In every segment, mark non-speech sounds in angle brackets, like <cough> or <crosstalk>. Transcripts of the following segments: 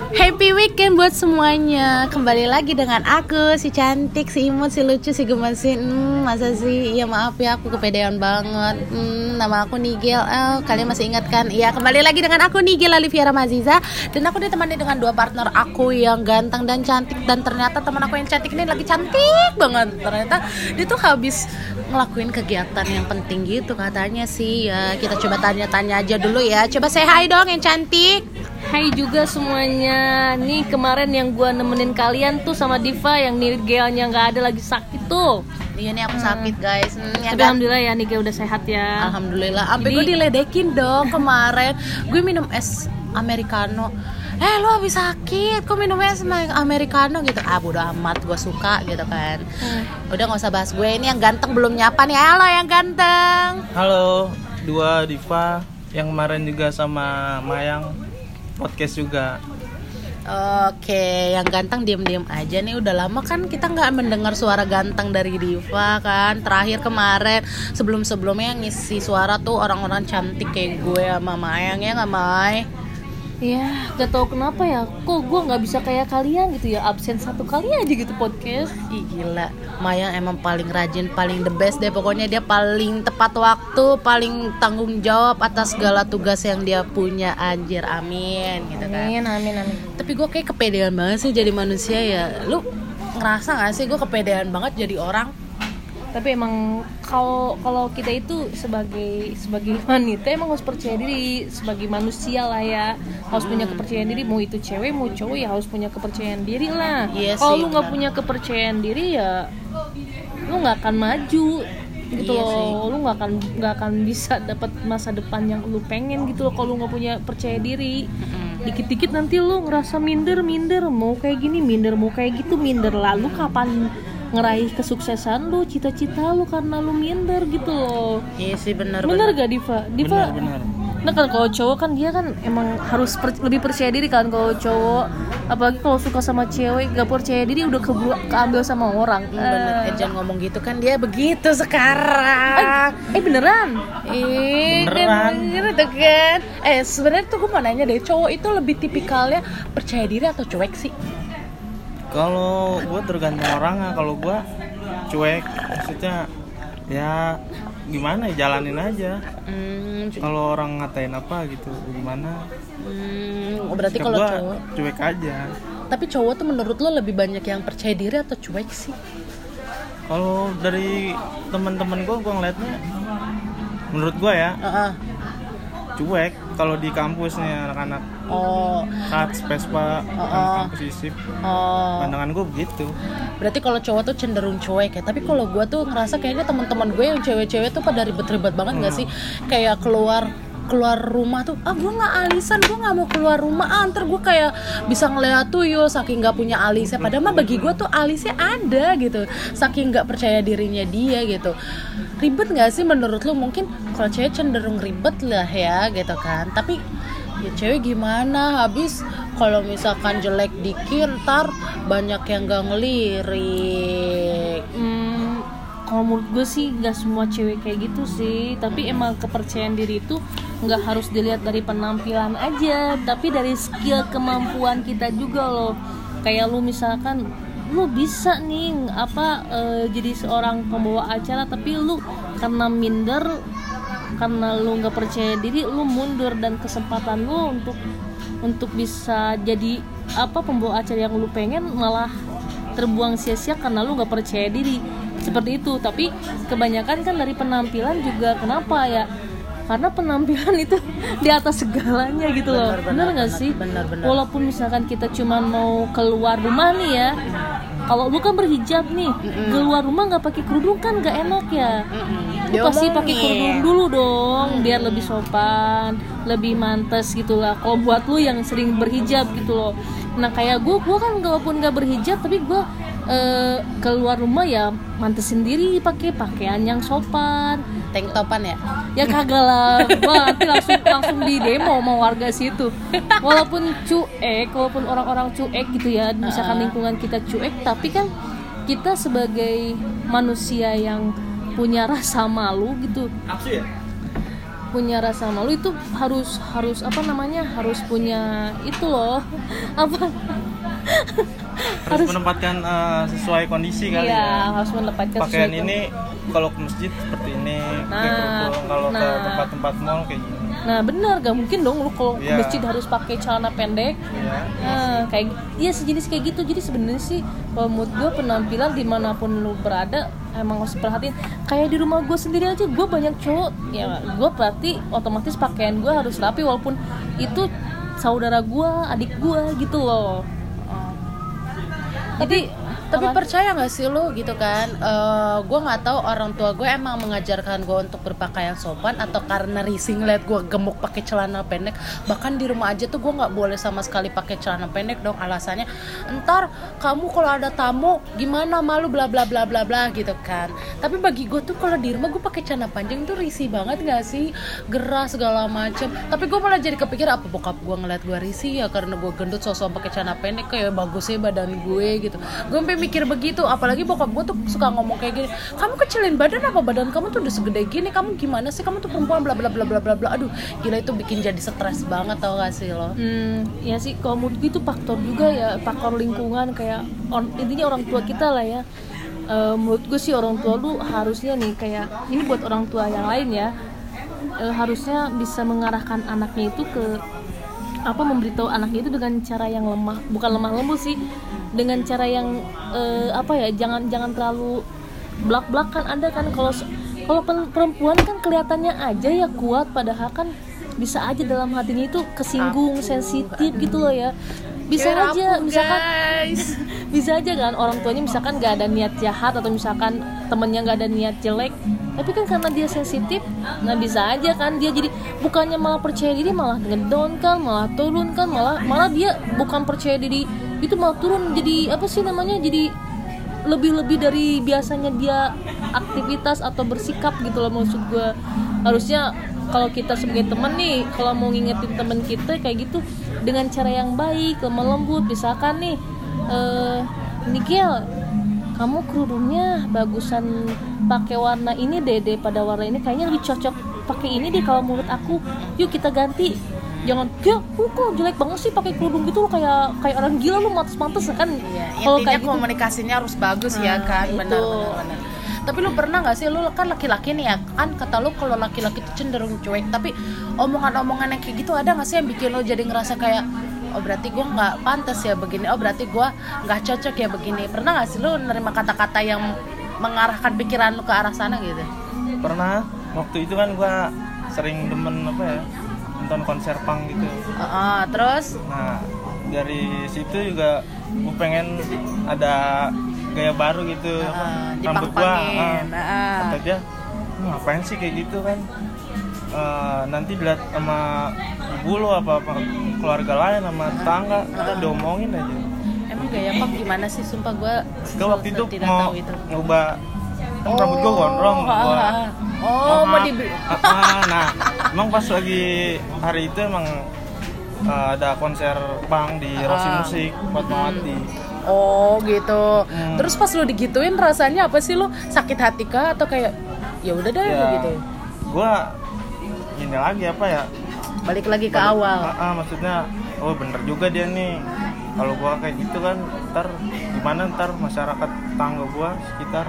Happy weekend buat semuanya. Kembali lagi dengan aku Si cantik, si imut, si lucu, si gemesin hmm, Masa sih, ya maaf ya aku kepedean banget. Hmm, Nama aku Nigel oh, Kalian masih ingat kan? Iya kembali lagi dengan aku Nigel Aliviera Maziza Dan aku ditemani dengan dua partner aku Yang ganteng dan cantik. Dan ternyata teman aku yang cantik ini lagi cantik banget. Ternyata dia tuh habis ngelakuin kegiatan yang penting gitu katanya sih. Ya kita coba tanya-tanya aja dulu ya. Coba say hi dong yang cantik. Hai juga semuanya. Nih kemarin yang gue nemenin kalian tuh sama Diva Yang Nigelnya nggak ada lagi sakit tuh. Iya nih aku sakit guys. Hmm, ya Tapi alhamdulillah ya Nigel udah sehat ya. Alhamdulillah. Sampai gue diledekin dong kemarin. Gue minum es americano eh lu habis sakit kok minum es americano gitu? Ah bodo amat gue suka gitu kan. Hmm. udah nggak usah bahas gue ini yang ganteng belum nyapa nih. Halo yang ganteng. Halo dua diva yang kemarin juga sama Mayang podcast juga. Oke, yang ganteng diem-diem aja nih. Udah lama kan kita nggak mendengar suara ganteng dari Diva kan. Terakhir kemarin sebelum-sebelumnya ngisi suara tuh orang-orang cantik kayak gue sama Mayang ya nggak May? Ya gak tau kenapa ya. Kok gue nggak bisa kayak kalian gitu ya? Absen satu kali aja gitu podcast. Ih, gila. Maya emang paling rajin paling the best deh. Pokoknya dia paling tepat waktu paling tanggung jawab atas segala tugas yang dia punya. Anjir amin gitu kan. Amin amin amin. Tapi gue kayak kepedean banget sih jadi manusia ya. Lu ngerasa gak sih gue kepedean banget jadi orang tapi emang kalau kalau kita itu sebagai sebagai wanita emang harus percaya diri sebagai manusia lah ya. Harus punya kepercayaan diri mau itu cewek mau cowok ya harus punya kepercayaan diri lah. Iya kalau lu nggak punya kepercayaan diri ya lu nggak akan maju gitu iya loh. sih. lu nggak akan nggak akan bisa dapat masa depan yang lu pengen gitu loh. Kalau lu nggak punya percaya diri dikit-dikit nanti lu ngerasa minder minder mau kayak gini minder mau kayak gitu minder lalu kapan ngeraih kesuksesan lu cita-cita lu karena lu minder gitu loh. Iya sih benar benar gak Diva? Diva benar, benar. nah kan kalau cowok kan dia kan emang harus per, lebih percaya diri kan kalau cowok. Apalagi kalau suka sama cewek gak percaya diri udah keburu keambil sama orang. Hmm, bener uh. eh, jangan ngomong gitu kan dia begitu sekarang. Eh, eh beneran? Eh beneran. gitu kan. Eh sebenarnya tuh gue mau nanya deh cowok itu lebih tipikalnya percaya diri atau cuek sih kalau gue tergantung orang ya kalau gue cuek maksudnya ya gimana ya jalanin aja. Hmm, kalau orang ngatain apa gitu gimana? Hmm, berarti kalau cowok cuek aja. Tapi cowok tuh menurut lo lebih banyak yang percaya diri atau cuek sih? Kalau dari teman-teman gue gue ngeliatnya menurut gue ya uh -uh cuek kalau di kampus nih anak-anak oh kat spespa oh, oh. kampus isip oh. pandangan gue begitu berarti kalau cowok tuh cenderung cuek ya tapi kalau gue tuh ngerasa kayaknya teman-teman gue yang cewek-cewek tuh pada ribet-ribet banget hmm. gak sih kayak keluar keluar rumah tuh ah gue nggak alisan gue nggak mau keluar rumah ah ntar gue kayak bisa ngeliat tuyul saking nggak punya alisnya. Padahal mah bagi gue tuh alisnya ada gitu saking nggak percaya dirinya dia gitu. Ribet nggak sih menurut lu? Mungkin kalau cewek cenderung ribet lah ya gitu kan. Tapi ya cewek gimana? Habis kalau misalkan jelek dikit ntar banyak yang gak ngelirik. hmm, kalau menurut gue sih gak semua cewek kayak gitu sih. Tapi emang kepercayaan diri itu nggak harus dilihat dari penampilan aja tapi dari skill kemampuan kita juga loh. Kayak lu misalkan lu bisa nih apa uh, jadi seorang pembawa acara tapi lu karena minder karena lu nggak percaya diri lu mundur dan kesempatan lu untuk untuk bisa jadi apa pembawa acara yang lu pengen malah terbuang sia-sia karena lu nggak percaya diri seperti itu. Tapi kebanyakan kan dari penampilan juga kenapa ya? Karena penampilan itu di atas segalanya gitu loh. Bener nggak sih? Bener, bener. walaupun misalkan kita cuma mau keluar rumah nih ya kalau lu kan berhijab nih Mm-mm. keluar rumah nggak pakai kerudung kan nggak enak ya? Mm-mm. lu pasti pakai kerudung dulu dong mm. biar lebih sopan lebih mantas gitu lah. Kalau buat lu yang sering berhijab gitu loh. Nah kayak gue gue kan walaupun nggak berhijab tapi gue uh, keluar rumah ya mantes sendiri pakai pakaian yang sopan. Tank topan ya? Ya kagak lah. Gua nanti langsung langsung di demo sama warga situ. Walaupun cuek walaupun orang-orang cuek gitu ya. Misalkan lingkungan kita cuek tapi kan kita sebagai manusia yang punya rasa malu gitu. Ya? Punya rasa malu itu harus harus apa namanya? Harus punya itu loh. Apa harus, menempatkan uh, sesuai kondisi kali iya, ya. harus menempatkan pakaian sesuai ini kalau ke masjid seperti ini nah, kalau nah, ke tempat-tempat mall kayak gini. Nah benar gak mungkin dong lu kalau yeah. ke iya. masjid harus pakai celana pendek. Yeah, nah kayak iya sejenis kayak gitu. Jadi sebenarnya sih kalau menurut gue penampilan di mana pun lu berada emang harus perhatiin kayak di rumah gue sendiri aja gue banyak cowok. Ya gue berarti otomatis pakaian gue harus rapi walaupun itu saudara gue adik gue gitu loh. oh. Jadi tapi apa? percaya nggak sih lo gitu kan? Uh, eh, gue nggak tahu orang tua gue emang mengajarkan gue untuk berpakaian sopan atau karena rising liat gue gemuk pakai celana pendek. Bahkan di rumah aja tuh gue nggak boleh sama sekali pakai celana pendek dong. Alasannya entar kamu kalau ada tamu gimana? Malu bla bla bla bla bla gitu kan. Tapi bagi gue tuh kalau di rumah gue pakai celana panjang tuh risih banget gak sih? Gerah segala macem. Tapi gue malah jadi kepikir apa bokap gue ngeliat gue risih ya karena gue gendut sosok pakai celana pendek kayak bagusnya badan gue gitu. Gue mikir begitu. Apalagi bokap gue tuh suka ngomong kayak gini kamu kecilin badan apa? Badan kamu tuh udah segede gini. Kamu gimana sih? Kamu tuh perempuan bla bla bla bla bla bla. Aduh gila itu bikin jadi stres banget tau gak sih lo? Hmm ya sih. Kalau menurut gue itu faktor juga ya faktor lingkungan kayak on, intinya orang tua kita lah ya. Uh, menurut gue sih orang tua lu harusnya nih kayak ini buat orang tua yang lain ya uh, harusnya bisa mengarahkan anaknya itu ke apa memberitahu anaknya itu dengan cara yang lemah. Bukan lemah lembut sih. Dengan cara yang uh, apa ya jangan jangan terlalu belak belakan ada kan kalau kalau perempuan kan kelihatannya aja ya kuat padahal kan bisa aja dalam hatinya itu kesinggung sensitif gitu loh ya bisa Kira aja aku, misalkan <laughs> bisa aja kan orang tuanya misalkan gak ada niat jahat atau misalkan temennya gak ada niat jelek tapi kan karena dia sensitif nah bisa aja kan dia jadi bukannya malah percaya diri malah ngedown kan malah turun kan malah malah dia bukan percaya diri itu malah turun jadi apa sih namanya jadi lebih-lebih dari biasanya dia aktivitas atau bersikap gitu loh maksud gue harusnya kalau kita sebagai temen nih kalau mau ngingetin temen kita kayak gitu dengan cara yang baik lemah lembut. Misalkan nih uh, Nikhil kamu kerudungnya bagusan pakai warna ini deh pada warna ini. Kayaknya lebih cocok pakai ini deh kalau menurut aku. Yuk kita ganti. Jangan ya lu kok jelek banget sih pakai kerudung gitu lo kayak kayak orang gila lu mantas-mantas kan? Iya, kalau kayak gitu. komunikasinya harus bagus ya nah, ya kan benar benar tapi lu pernah nggak sih? Lu kan laki-laki nih ya. Kan kata lu kalau laki-laki itu cenderung cuek. Tapi omongan-omongan yang kayak gitu ada nggak sih yang bikin lu jadi ngerasa kayak oh berarti gue nggak pantas ya begini. Oh berarti gue nggak cocok ya begini. Pernah nggak sih lu nerima kata-kata yang mengarahkan pikiran lu ke arah sana gitu? Pernah. Waktu itu kan gue sering demen apa ya nonton konser punk gitu. Uh, uh, terus? Nah dari situ juga gue pengen ada gaya baru gitu uh, rambut gua uh, uh. kata dia ngapain sih kayak gitu kan? Uh, nanti dilihat sama ibu lo apa apa keluarga lain sama tetangga kita diomongin aja. Emang gaya punk gimana sih? Sumpah gue gue waktu itu mau itu. ngubah kan oh, rambut gue gondrong oh, gua, oh mau di nah emang pas lagi hari itu emang uh, ada konser punk di Rossi Musik Fatmawati hmm Oh gitu. Hmm. Terus pas lu digituin rasanya apa sih lu? Sakit hati kah atau kayak ya udah deh ya, gitu. Gua ini lagi apa ya? Balik lagi ke Balik, awal. Uh, uh, maksudnya oh bener juga dia nih. Kalau gua kayak gitu kan ntar gimana ntar masyarakat tangga gua sekitar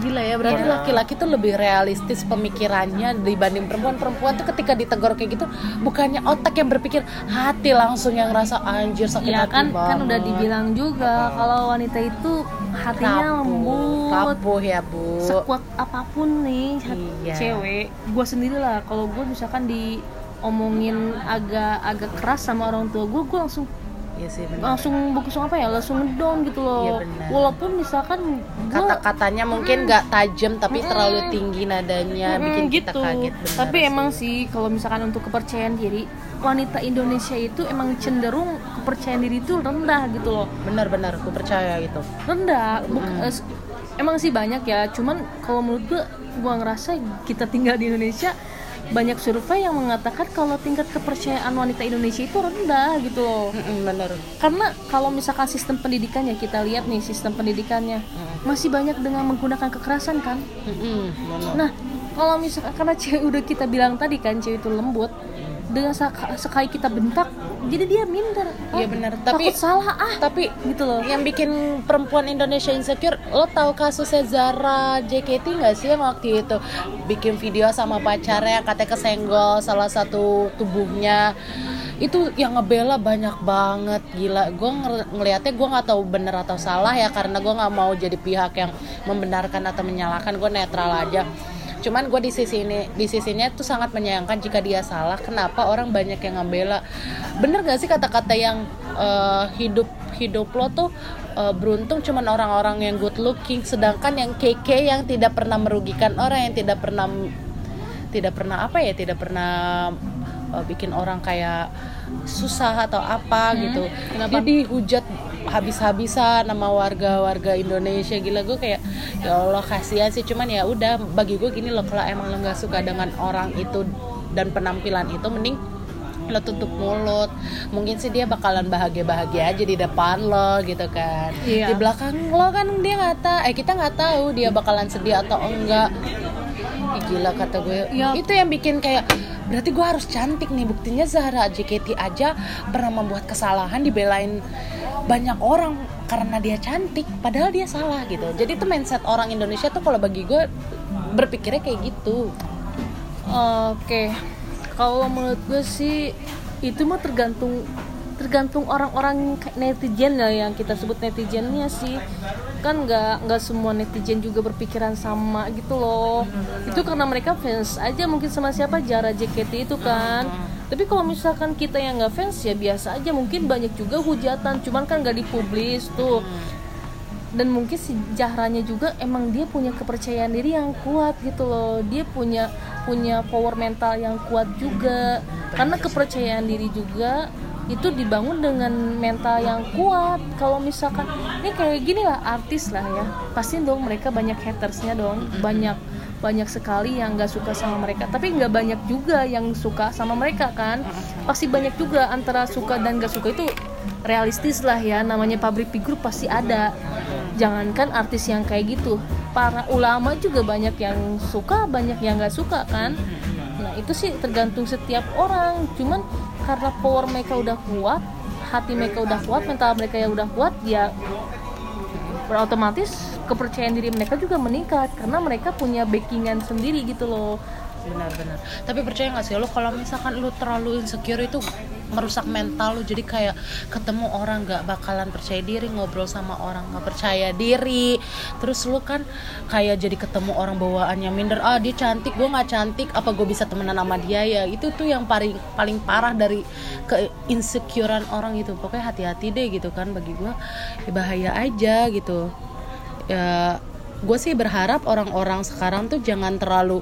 Gila ya, berarti laki-laki tuh lebih realistis pemikirannya dibanding perempuan. Perempuan tuh ketika ditegur kayak gitu, bukannya otak yang berpikir, hati langsung yang ngerasa anjir sakit ya, hati kan, banget. kan udah dibilang juga uh. kalau wanita itu hatinya lembut. Rapuh ya, Bu. Sekuat apa pun nih iya. cewek, gue sendiri lah kalau gue misalkan diomongin agak agak keras sama orang tua gue, gue langsung Iya sih benar. Langsung langsung apa ya? Langsung down gitu loh. Iya benar. Walaupun misalkan kata-katanya mungkin nggak mm, tajam tapi mm, terlalu tinggi nadanya mm, bikin gitu. kita kaget benar. Tapi sih. emang sih kalau misalkan untuk kepercayaan diri wanita Indonesia itu emang cenderung kepercayaan diri itu rendah gitu loh. Benar-benar aku percaya gitu. Rendah. Buk mm. eh, emang sih banyak ya. Cuman kalau menurut gua gua ngerasa kita tinggal di Indonesia banyak survei yang mengatakan kalau tingkat kepercayaan wanita Indonesia itu rendah gitu loh. benar. Karena kalau misalkan sistem pendidikannya kita lihat nih sistem pendidikannya mm. masih banyak dengan menggunakan kekerasan kan. Mm-mm, nah kalau misalkan karena <laughs> cewek udah kita bilang tadi kan cewek itu lembut dengan sekali kita bentak jadi dia minder. Iya oh, benar. Tapi salah ah. tapi gitu loh yang bikin perempuan Indonesia insecure lo tahu kasusnya Zara JKT nggak sih yang waktu itu? Bikin video sama pacarnya katanya kesenggol salah satu tubuhnya. Itu yang ngebela banyak banget gila. Gue ngelihatnya gue nggak tahu bener atau salah ya karena gue nggak mau jadi pihak yang membenarkan atau menyalahkan. Gue netral aja cuman gue di sisi ini di sisinya tuh sangat menyayangkan jika dia salah kenapa orang banyak yang ngebela. Bener gak sih kata-kata yang uh, hidup hidup lo tuh uh, beruntung cuman orang-orang yang good looking sedangkan yang keke yang tidak pernah merugikan orang yang tidak pernah tidak pernah apa ya tidak pernah uh, bikin orang kayak susah atau apa hmm, gitu. Kenapa? dia dihujat habis-habisan nama warga-warga Indonesia gila. Gue kayak ya Allah kasihan sih. Cuman ya udah bagi gue gini loh kalau emang lo nggak suka dengan orang itu dan penampilan itu mending lo tutup mulut. Mungkin sih dia bakalan bahagia bahagia aja di depan lo gitu kan. Iya. di belakang lo kan dia nggak tahu eh kita nggak tahu dia bakalan sedih atau enggak. Ih, gila kata gue. Ya. itu yang bikin kayak berarti gue harus cantik nih. Buktinya Zahra JKT aja pernah membuat kesalahan dibelain banyak orang karena dia cantik. Padahal dia salah gitu. Jadi itu mindset orang Indonesia tuh kalau bagi gue berpikirnya kayak gitu. Oke. Kalau menurut gue sih itu mah tergantung tergantung orang-orang netizen lah yang kita sebut netizennya sih kan nggak nggak semua netizen juga berpikiran sama gitu loh. Itu karena mereka fans aja mungkin sama siapa Jara JKT itu kan. Tapi kalau misalkan kita yang nggak fans ya biasa aja. Mungkin banyak juga hujatan cuman kan nggak dipublis tuh. Dan mungkin si Jahranya juga emang dia punya kepercayaan diri yang kuat gitu loh. Dia punya punya power mental yang kuat juga. Karena kepercayaan diri juga itu dibangun dengan mental yang kuat. Kalau misalkan ini kayak gini lah artis lah ya. Pasti dong mereka banyak hatersnya dong. Banyak banyak sekali yang gak suka sama mereka. Tapi nggak banyak juga yang suka sama mereka kan. Pasti banyak juga antara suka dan gak suka itu realistis lah ya. Namanya pabrik figur pasti ada. Jangankan artis yang kayak gitu. Para ulama juga banyak yang suka banyak yang gak suka kan nah itu sih tergantung setiap orang. Cuman karena power mereka udah kuat hati mereka udah kuat mental mereka yang udah kuat ya otomatis kepercayaan diri mereka juga meningkat karena mereka punya backingan sendiri gitu loh. Benar-benar. Tapi percaya nggak sih lo kalau misalkan lo terlalu insecure itu merusak mental lo jadi kayak ketemu orang nggak bakalan percaya diri ngobrol sama orang nggak percaya diri. Terus lo kan kayak jadi ketemu orang bawaannya minder ah dia cantik gue nggak cantik apa gue bisa temenan sama dia ya? Itu tuh yang paling paling parah dari ke insecurean orang itu pokoknya hati-hati deh gitu kan bagi gue ya bahaya aja gitu. Ya gue sih berharap orang-orang sekarang tuh jangan terlalu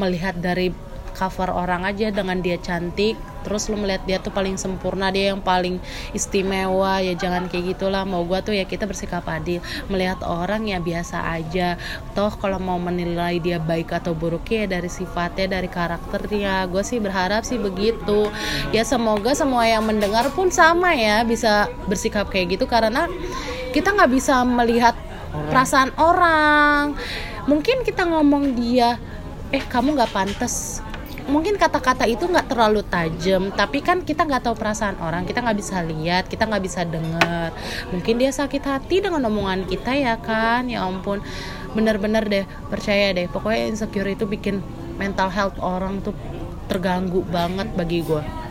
melihat dari cover orang aja dengan dia cantik terus lu melihat dia tuh paling sempurna dia yang paling istimewa ya jangan kayak gitulah. Mau gue tuh ya kita bersikap adil. Melihat orang ya biasa aja. Toh kalau mau menilai dia baik atau buruk ya dari sifatnya dari karakternya. Gue sih berharap sih begitu. Ya semoga semua yang mendengar pun sama ya bisa bersikap kayak gitu. Karena kita nggak bisa melihat orang. perasaan orang. Mungkin kita ngomong dia eh kamu nggak pantas mungkin kata-kata itu nggak terlalu tajam tapi kan kita nggak tahu perasaan orang kita nggak bisa lihat kita nggak bisa dengar. Mungkin dia sakit hati dengan omongan kita ya kan ya ampun. Bener-bener deh percaya deh. Pokoknya insecure itu bikin mental health orang tuh terganggu banget bagi gue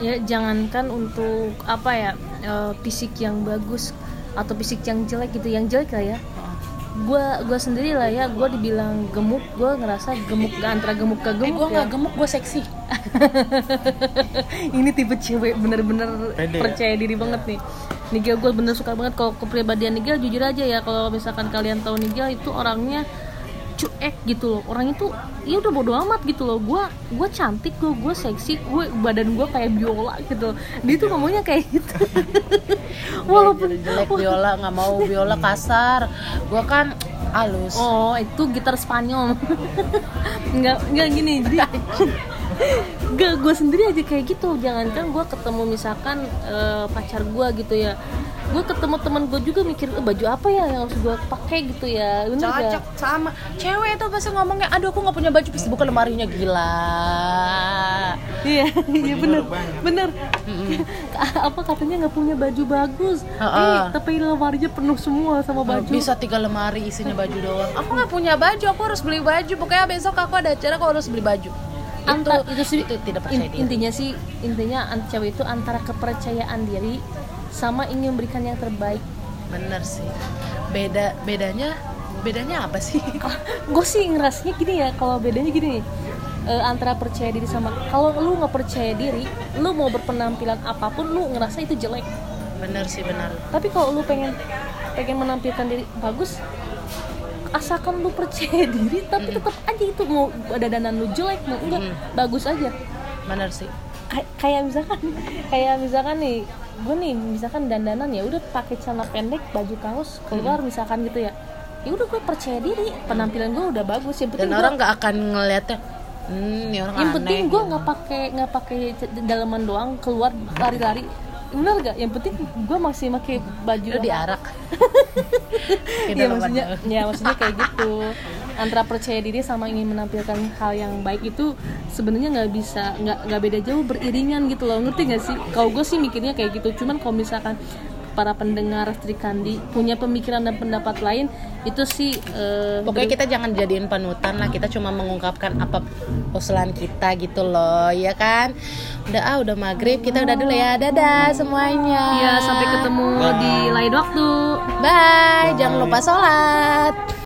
ya jangankan untuk apa ya uh, fisik yang bagus atau fisik yang jelek gitu yang jelek lah ya gue gue sendiri lah ya gue dibilang gemuk gue ngerasa gemuk antara gemuk ke gemuk eh, gue nggak ya. gemuk gue seksi <laughs> ini tipe cewek bener-bener ya? percaya diri banget nih Nigel gue bener suka banget kalau kepribadian Nigel jujur aja ya kalau misalkan kalian tahu Nigel itu orangnya cuek gitu loh. Orang itu ya udah bodo amat gitu loh. Gue gue cantik gue gue seksi gue badan gue kayak biola gitu. Dia tuh ngomongnya kayak gitu. <laughs> Walaupun jelek biola nggak mau biola <laughs> kasar. Gue kan halus. Oh itu gitar Spanyol. <laughs> Nggak nggak gini jadi gak gue sendiri aja kayak gitu. Jangankan gue ketemu misalkan uh, pacar gue gitu ya gue ketemu teman gue juga mikir e, baju apa ya yang harus gue pakai gitu ya? Bener cocok gak? sama cewek itu pasti ngomongnya aduh aku nggak punya baju. Pasti buka lemarinya gila. Iya iya bener bener. <laughs> Apa katanya nggak punya baju bagus? Uh -uh. eh tapi lemarinya penuh semua sama baju. bisa tiga lemari isinya baju doang. Aku nggak punya baju aku harus beli baju. Pokoknya besok aku ada acara aku harus beli baju. Anta, itu, itu sih itu tidak percaya in, diri. intinya sih intinya cewek itu antara kepercayaan diri sama ingin memberikan yang terbaik. Bener sih. Beda bedanya bedanya apa sih? <laughs> Gue sih ngerasnya gini ya kalau bedanya gini e, antara percaya diri sama kalau lu nggak percaya diri lu mau berpenampilan apa pun lu ngerasa itu jelek. Bener sih benar tapi kalau lu pengen pengen menampilkan diri bagus asalkan lu percaya diri tapi mm. tetap aja itu mau ada danan lu jelek mau enggak mm. bagus aja. Benar sih Kay kayak misalkan kayak misalkan nih gue nih misalkan dandanan ya udah pakai celana pendek baju kaos keluar hmm. misalkan gitu ya. Ya udah gue percaya diri penampilan gue udah bagus yang penting dan orang nggak akan ngeliatnya hmm, orang yang penting gue nggak pakai nggak pakai dalaman doang keluar lari-lari benar gak yang penting gue masih pakai baju udah diarak. <laughs> Ya maksudnya ya maksudnya kayak gitu. Antara percaya diri sama ingin menampilkan hal yang baik itu sebenarnya nggak bisa nggak nggak beda jauh beriringan gitu loh. Ngerti gak sih? Kalau gue sih mikirnya kayak gitu. Cuman kalau misalkan para pendengar Sri Kandi punya pemikiran dan pendapat lain itu sih uh, pokoknya kita jangan jadiin panutan lah kita cuma mengungkapkan apa usulan kita gitu loh ya kan udah ah udah maghrib kita udah dulu ya dadah semuanya ya sampai ketemu Bye. di lain waktu Bye. Bye jangan lupa sholat